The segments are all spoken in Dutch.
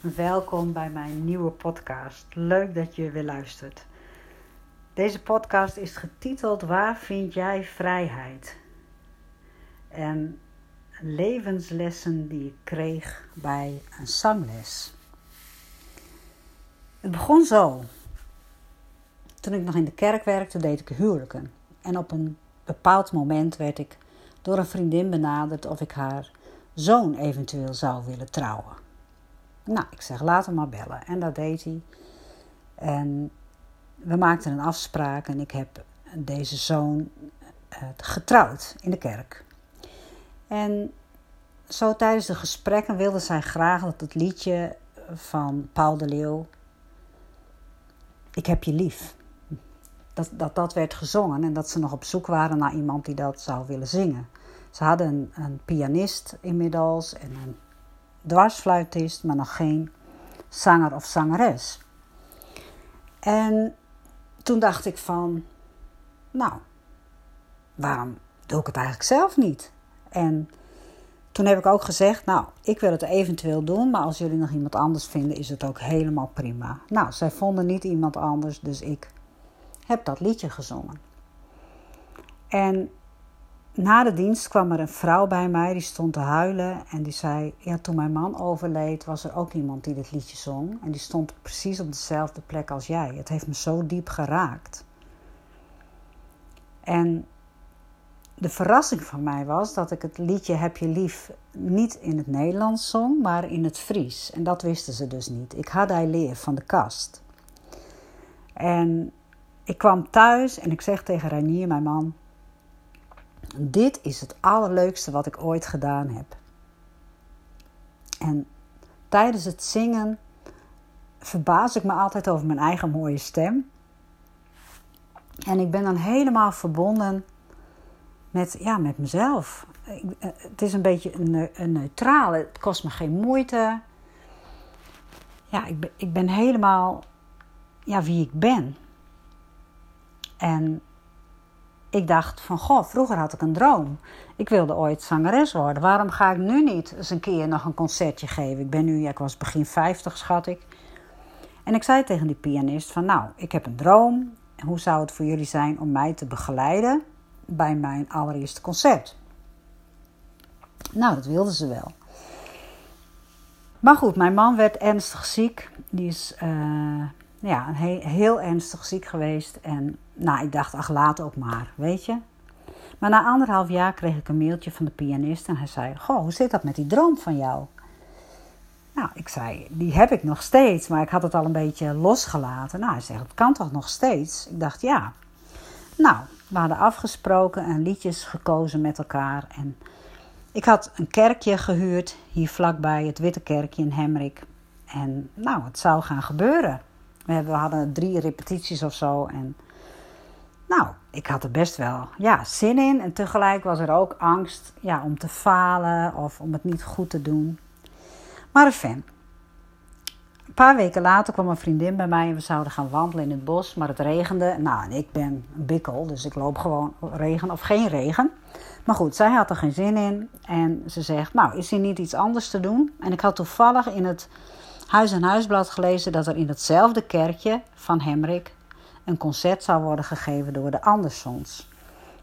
Welkom bij mijn nieuwe podcast. Leuk dat je weer luistert. Deze podcast is getiteld Waar vind jij vrijheid? En levenslessen die ik kreeg bij een zangles. Het begon zo. Toen ik nog in de kerk werkte, deed ik huwelijken. En op een bepaald moment werd ik door een vriendin benaderd of ik haar zoon eventueel zou willen trouwen. Nou, ik zeg, laat hem maar bellen. En dat deed hij. En we maakten een afspraak en ik heb deze zoon uh, getrouwd in de kerk. En zo tijdens de gesprekken wilde zij graag dat het liedje van Paul de Leeuw, Ik heb je lief, dat, dat dat werd gezongen en dat ze nog op zoek waren naar iemand die dat zou willen zingen. Ze hadden een, een pianist inmiddels en een dwarsfluitist, maar nog geen zanger of zangeres. En toen dacht ik van, nou, waarom doe ik het eigenlijk zelf niet? En toen heb ik ook gezegd, nou, ik wil het eventueel doen, maar als jullie nog iemand anders vinden, is het ook helemaal prima. Nou, zij vonden niet iemand anders, dus ik heb dat liedje gezongen. En na de dienst kwam er een vrouw bij mij, die stond te huilen en die zei: Ja, toen mijn man overleed, was er ook iemand die dit liedje zong. En die stond precies op dezelfde plek als jij. Het heeft me zo diep geraakt. En de verrassing van mij was dat ik het liedje Heb je lief niet in het Nederlands zong, maar in het Fries. En dat wisten ze dus niet. Ik had hij leer van de kast. En ik kwam thuis en ik zeg tegen Reinier, mijn man: Dit is het allerleukste wat ik ooit gedaan heb. En tijdens het zingen verbaas ik me altijd over mijn eigen mooie stem. En ik ben dan helemaal verbonden met, ja, met mezelf. Eh, het is een beetje een, een neutraal. Het kost me geen moeite. Ja, ik ben, ik ben helemaal ja, wie ik ben. En ik dacht van, goh, vroeger had ik een droom. Ik wilde ooit zangeres worden. Waarom ga ik nu niet eens een keer nog een concertje geven? Ik ben nu, ik was begin 50 schat ik. En ik zei tegen die pianist van, nou, ik heb een droom. Hoe zou het voor jullie zijn om mij te begeleiden bij mijn allereerste concert? Nou, dat wilden ze wel. Maar goed, mijn man werd ernstig ziek. Die is uh, ja, heel ernstig ziek geweest. En nou, ik dacht, ach, laat ook maar, weet je. Maar na anderhalf jaar kreeg ik een mailtje van de pianist en hij zei: Goh, hoe zit dat met die droom van jou? Nou, ik zei: Die heb ik nog steeds, maar ik had het al een beetje losgelaten. Nou, hij zegt: Het kan toch nog steeds? Ik dacht: Ja. Nou, we hadden afgesproken en liedjes gekozen met elkaar. En ik had een kerkje gehuurd hier vlakbij, het Witte Kerkje in Hemrik. En nou, het zou gaan gebeuren. We hadden drie repetities of zo. En nou, ik had er best wel ja, zin in. En tegelijk was er ook angst ja, om te falen of om het niet goed te doen. Maar fan. Een paar weken later kwam een vriendin bij mij en we zouden gaan wandelen in het bos. Maar het regende. Nou, en ik ben een bikkel, dus ik loop gewoon regen of geen regen. Maar goed, zij had er geen zin in. En ze zegt, nou, is er niet iets anders te doen? En ik had toevallig in het Huis- en Huisblad gelezen dat er in hetzelfde kerkje van Hemrik een concert zou worden gegeven door de Andersons.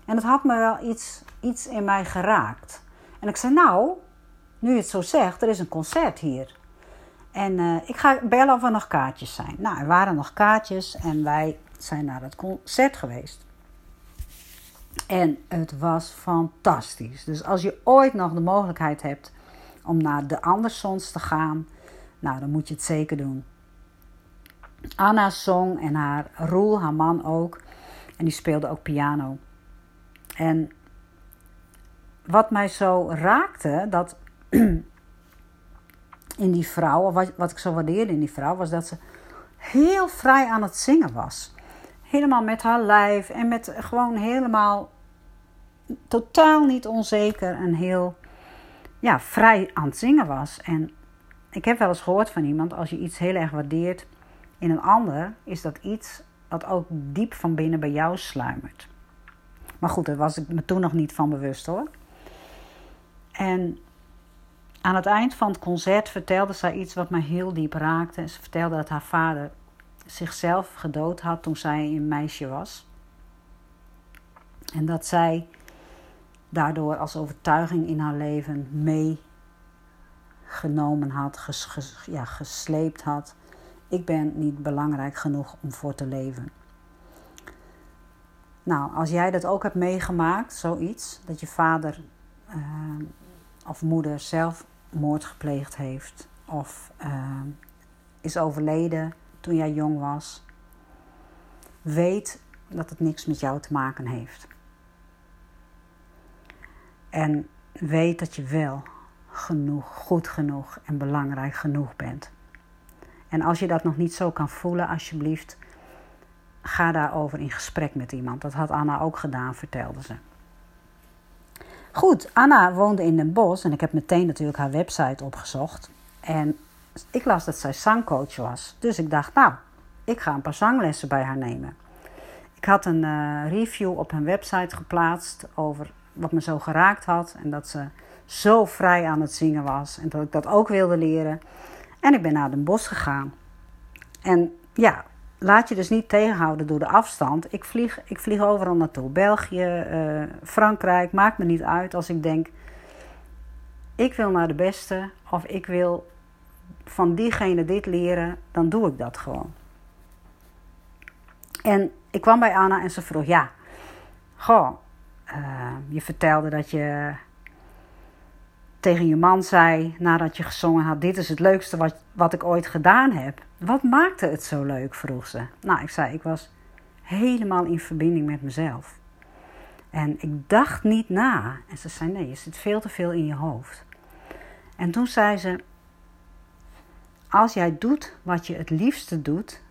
En dat had me wel iets, iets in mij geraakt. En ik zei, nou, nu je het zo zegt, er is een concert hier. En uh, ik ga bellen of er nog kaartjes zijn. Nou, er waren nog kaartjes en wij zijn naar het concert geweest. En het was fantastisch. Dus als je ooit nog de mogelijkheid hebt om naar de Andersons te gaan, nou, dan moet je het zeker doen. Anna zong en haar Roel, haar man ook. En die speelde ook piano. En wat mij zo raakte, dat in die vrouw, wat, wat ik zo waardeerde in die vrouw, was dat ze heel vrij aan het zingen was. Helemaal met haar lijf en met gewoon helemaal totaal niet onzeker en heel ja, vrij aan het zingen was. En ik heb wel eens gehoord van iemand, als je iets heel erg waardeert in een ander, is dat iets wat ook diep van binnen bij jou sluimert. Maar goed, daar was ik me toen nog niet van bewust hoor. En aan het eind van het concert vertelde zij iets wat mij heel diep raakte. Ze vertelde dat haar vader zichzelf gedood had toen zij een meisje was. En dat zij daardoor als overtuiging in haar leven meegenomen had, ja, gesleept had. Ik ben niet belangrijk genoeg om voor te leven. Nou, als jij dat ook hebt meegemaakt, zoiets, dat je vader uh, of moeder zelfmoord gepleegd heeft of uh, is overleden toen jij jong was, weet dat het niks met jou te maken heeft. En weet dat je wel genoeg, goed genoeg en belangrijk genoeg bent. En als je dat nog niet zo kan voelen, alsjeblieft, ga daarover in gesprek met iemand. Dat had Anna ook gedaan, vertelde ze. Goed, Anna woonde in Den Bosch en ik heb meteen natuurlijk haar website opgezocht. En ik las dat zij zangcoach was. Dus ik dacht, nou, ik ga een paar zanglessen bij haar nemen. Ik had een uh, review op hun website geplaatst over wat me zo geraakt had. En dat ze zo vrij aan het zingen was. En dat ik dat ook wilde leren. En ik ben naar Den Bosch gegaan. En ja, laat je dus niet tegenhouden door de afstand. Ik vlieg, ik vlieg overal naartoe. België, uh, Frankrijk, maakt me niet uit. Als ik denk, ik wil naar de beste. Of ik wil van diegene dit leren. Dan doe ik dat gewoon. En ik kwam bij Anna en ze vroeg, ja, goh, uh, je vertelde dat je tegen je man zei nadat je gezongen had: Dit is het leukste wat, wat ik ooit gedaan heb. Wat maakte het zo leuk? vroeg ze. Nou, ik zei: Ik was helemaal in verbinding met mezelf. En ik dacht niet na. En ze zei: Nee, je zit veel te veel in je hoofd. En toen zei ze: Als jij doet wat je het liefste doet,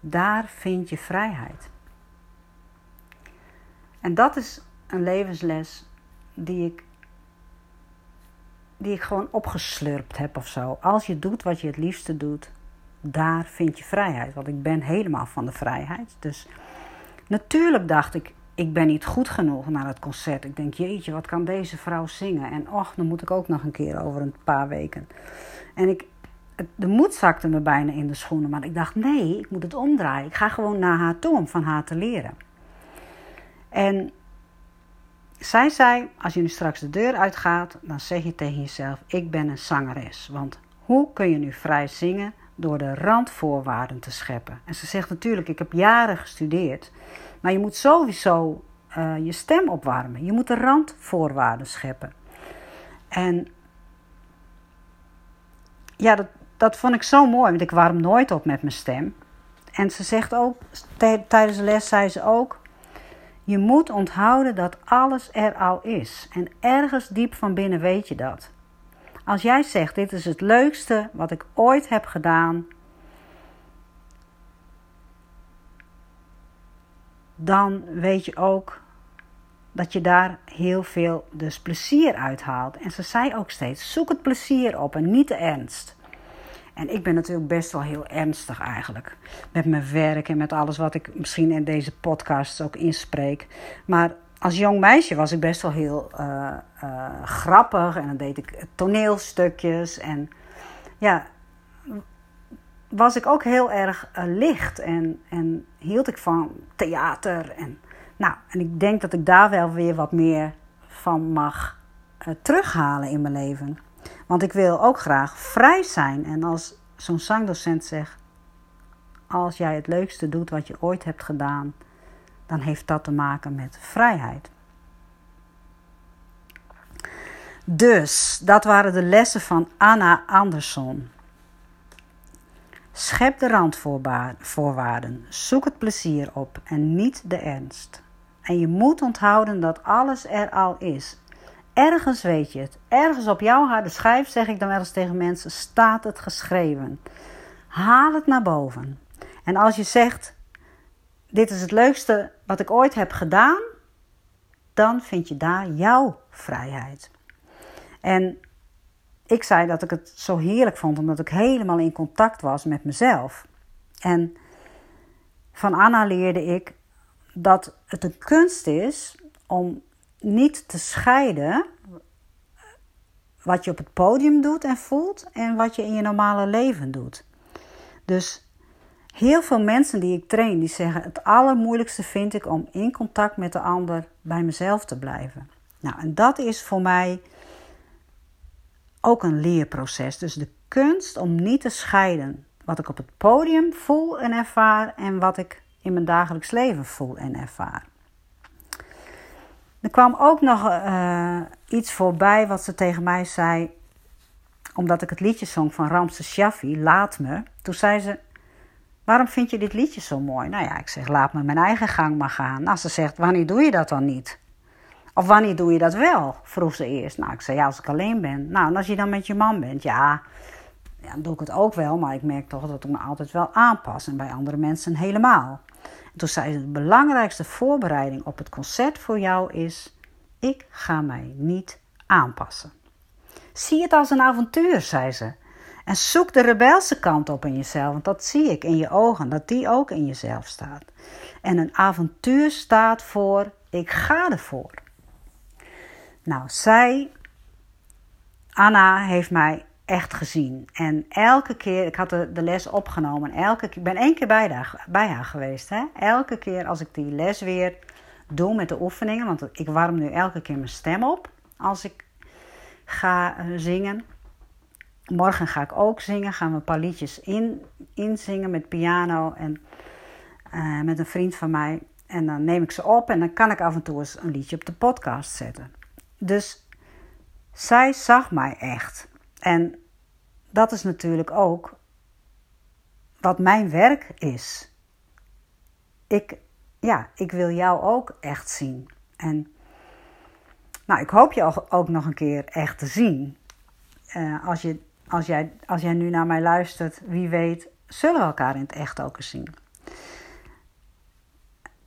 daar vind je vrijheid. En dat is een levensles die ik, die ik gewoon opgeslurpt heb of zo. Als je doet wat je het liefste doet, daar vind je vrijheid. Want ik ben helemaal van de vrijheid. Dus natuurlijk dacht ik, ik ben niet goed genoeg naar het concert. Ik denk, jeetje, wat kan deze vrouw zingen? En och, dan moet ik ook nog een keer over een paar weken. En ik, de moed zakte me bijna in de schoenen. Maar ik dacht, nee, ik moet het omdraaien. Ik ga gewoon naar haar toe om van haar te leren. En zij zei: Als je nu straks de deur uitgaat, dan zeg je tegen jezelf: Ik ben een zangeres. Want hoe kun je nu vrij zingen door de randvoorwaarden te scheppen? En ze zegt natuurlijk: Ik heb jaren gestudeerd, maar je moet sowieso uh, je stem opwarmen. Je moet de randvoorwaarden scheppen. En ja, dat, dat vond ik zo mooi, want ik warm nooit op met mijn stem. En ze zegt ook, tijdens de les zei ze ook: je moet onthouden dat alles er al is. En ergens diep van binnen weet je dat. Als jij zegt: Dit is het leukste wat ik ooit heb gedaan. Dan weet je ook dat je daar heel veel dus plezier uit haalt. En ze zei ook steeds: zoek het plezier op en niet de ernst. En ik ben natuurlijk best wel heel ernstig eigenlijk. Met mijn werk en met alles wat ik misschien in deze podcast ook inspreek. Maar als jong meisje was ik best wel heel uh, uh, grappig. En dan deed ik toneelstukjes. En ja, was ik ook heel erg uh, licht. En, en hield ik van theater. En, nou, en ik denk dat ik daar wel weer wat meer van mag terughalen in mijn leven. Want ik wil ook graag vrij zijn. En als zo'n zangdocent zegt: Als jij het leukste doet wat je ooit hebt gedaan, dan heeft dat te maken met vrijheid. Dus, dat waren de lessen van Anna Anderson. Schep de randvoorwaarden, zoek het plezier op en niet de ernst. En je moet onthouden dat alles er al is. Ergens weet je het. Ergens op jouw harde schijf, zeg ik dan wel eens tegen mensen, staat het geschreven. Haal het naar boven. En als je zegt, dit is het leukste wat ik ooit heb gedaan, dan vind je daar jouw vrijheid. En ik zei dat ik het zo heerlijk vond, omdat ik helemaal in contact was met mezelf. En van Anna leerde ik dat het een kunst is om niet te scheiden wat je op het podium doet en voelt en wat je in je normale leven doet. Dus heel veel mensen die ik train, die zeggen het allermoeilijkste vind ik om in contact met de ander bij mezelf te blijven. Nou, en dat is voor mij ook een leerproces. Dus de kunst om niet te scheiden wat ik op het podium voel en ervaar en wat ik in mijn dagelijks leven voel en ervaar. Er kwam ook nog uh, iets voorbij wat ze tegen mij zei, omdat ik het liedje zong van Ramses Shaffi, Laat me. Toen zei ze, waarom vind je dit liedje zo mooi? Nou ja, ik zeg, laat me mijn eigen gang maar gaan. Nou, ze zegt, wanneer doe je dat dan niet? Of wanneer doe je dat wel? Vroeg ze eerst. Nou, ik zei, ja, als ik alleen ben. Nou, en als je dan met je man bent, ja, ja, dan doe ik het ook wel. Maar ik merk toch dat ik me altijd wel aanpas. En bij andere mensen helemaal. En toen zei ze, de belangrijkste voorbereiding op het concert voor jou is... Ik ga mij niet aanpassen. Zie het als een avontuur, zei ze. En zoek de rebelse kant op in jezelf, want dat zie ik in je ogen, dat die ook in jezelf staat. En een avontuur staat voor ik ga ervoor. Nou, zij, Anna, heeft mij echt gezien. En elke keer, ik had de, les opgenomen. Elke ik ben één keer bij, haar, geweest. Hè? Elke keer als ik die les weer doe met de oefeningen. Want ik warm nu elke keer mijn stem op als ik ga eh, zingen. Morgen ga ik ook zingen. Gaan we een paar liedjes in, inzingen met piano en uh, met een vriend van mij. En dan neem ik ze op en dan kan ik af en toe eens een liedje op de podcast zetten. Dus zij zag mij echt. En dat is natuurlijk ook wat mijn werk is. Ik, ja, ik wil jou ook echt zien. En nou, ik hoop je ook nog een keer echt te zien. Uh, als, je, als, jij, als jij nu naar mij luistert, wie weet, zullen we elkaar in het echt ook eens zien.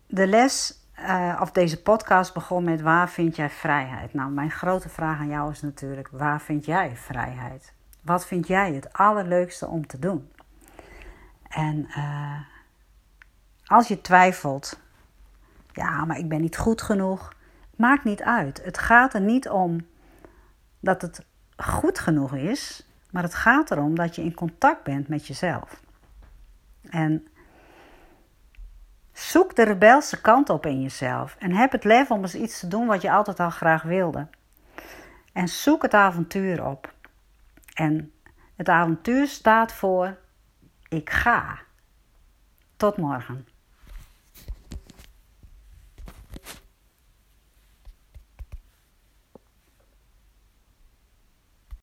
De les uh, of deze podcast begon met waar vind jij vrijheid? Nou, mijn grote vraag aan jou is natuurlijk: waar vind jij vrijheid? Wat vind jij het allerleukste om te doen? En uh, als je twijfelt, ja, maar ik ben niet goed genoeg, maakt niet uit. Het gaat er niet om dat het goed genoeg is, maar het gaat erom dat je in contact bent met jezelf. En Zoek de rebelse kant op in jezelf en heb het lef om eens iets te doen wat je altijd al graag wilde. En zoek het avontuur op. En het avontuur staat voor ik ga. Tot morgen.